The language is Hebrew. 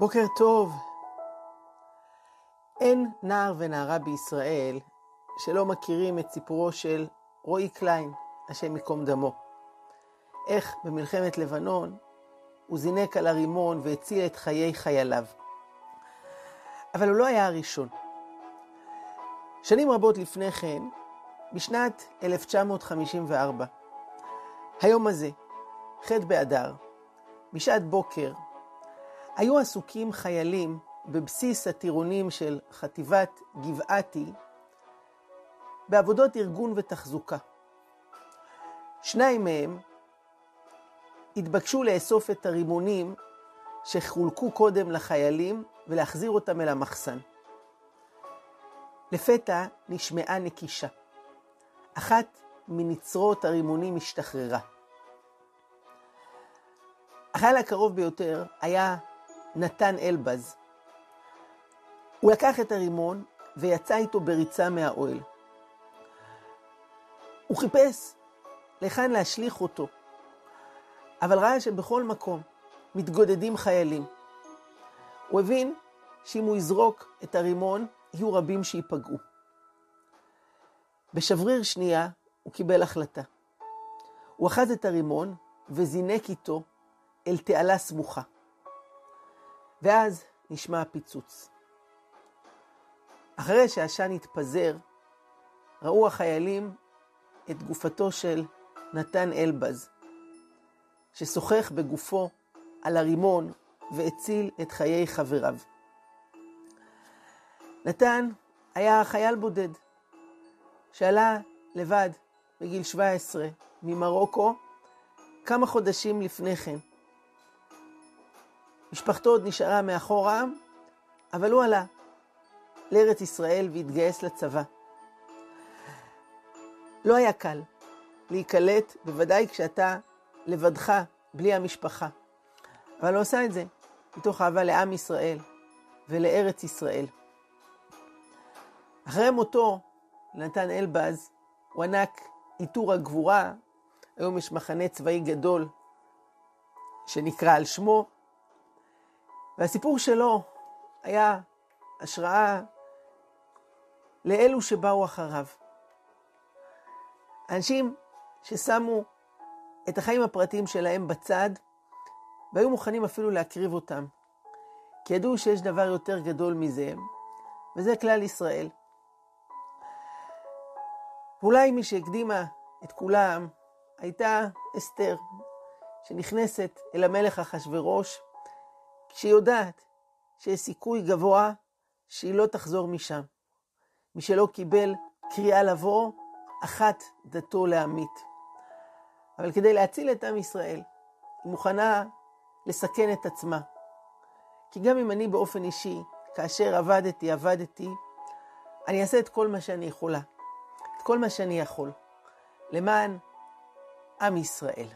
בוקר טוב. אין נער ונערה בישראל שלא מכירים את סיפורו של רועי קליין, השם ייקום דמו. איך במלחמת לבנון הוא זינק על הרימון והציל את חיי חייליו. אבל הוא לא היה הראשון. שנים רבות לפני כן, בשנת 1954, היום הזה, ח' באדר, בשעת בוקר, היו עסוקים חיילים בבסיס הטירונים של חטיבת גבעתי בעבודות ארגון ותחזוקה. שניים מהם התבקשו לאסוף את הרימונים שחולקו קודם לחיילים ולהחזיר אותם אל המחסן. לפתע נשמעה נקישה. אחת מנצרות הרימונים השתחררה. החייל הקרוב ביותר היה נתן אלבז. הוא לקח את הרימון ויצא איתו בריצה מהאוהל. הוא חיפש להיכן להשליך אותו, אבל ראה שבכל מקום מתגודדים חיילים. הוא הבין שאם הוא יזרוק את הרימון, יהיו רבים שייפגעו. בשבריר שנייה הוא קיבל החלטה. הוא אחז את הרימון וזינק איתו אל תעלה סמוכה. ואז נשמע הפיצוץ. אחרי שהעשן התפזר, ראו החיילים את גופתו של נתן אלבז, ששוחח בגופו על הרימון והציל את חיי חבריו. נתן היה חייל בודד, שעלה לבד בגיל 17 ממרוקו כמה חודשים לפני כן. משפחתו עוד נשארה מאחורה, אבל הוא עלה לארץ ישראל והתגייס לצבא. לא היה קל להיקלט, בוודאי כשאתה לבדך, בלי המשפחה. אבל הוא עשה את זה מתוך אהבה לעם ישראל ולארץ ישראל. אחרי מותו, נתן אלבז, הוענק עיטור הגבורה. היום יש מחנה צבאי גדול שנקרא על שמו, והסיפור שלו היה השראה לאלו שבאו אחריו. אנשים ששמו את החיים הפרטיים שלהם בצד, והיו מוכנים אפילו להקריב אותם, כי ידעו שיש דבר יותר גדול מזה, וזה כלל ישראל. ואולי מי שהקדימה את כולם הייתה אסתר, שנכנסת אל המלך אחשורוש, כשהיא יודעת שיש סיכוי גבוה שהיא לא תחזור משם. מי שלא קיבל קריאה לבוא, אחת דתו להמית. אבל כדי להציל את עם ישראל, היא מוכנה לסכן את עצמה. כי גם אם אני באופן אישי, כאשר עבדתי, עבדתי, אני אעשה את כל מה שאני יכולה, את כל מה שאני יכול, למען עם ישראל.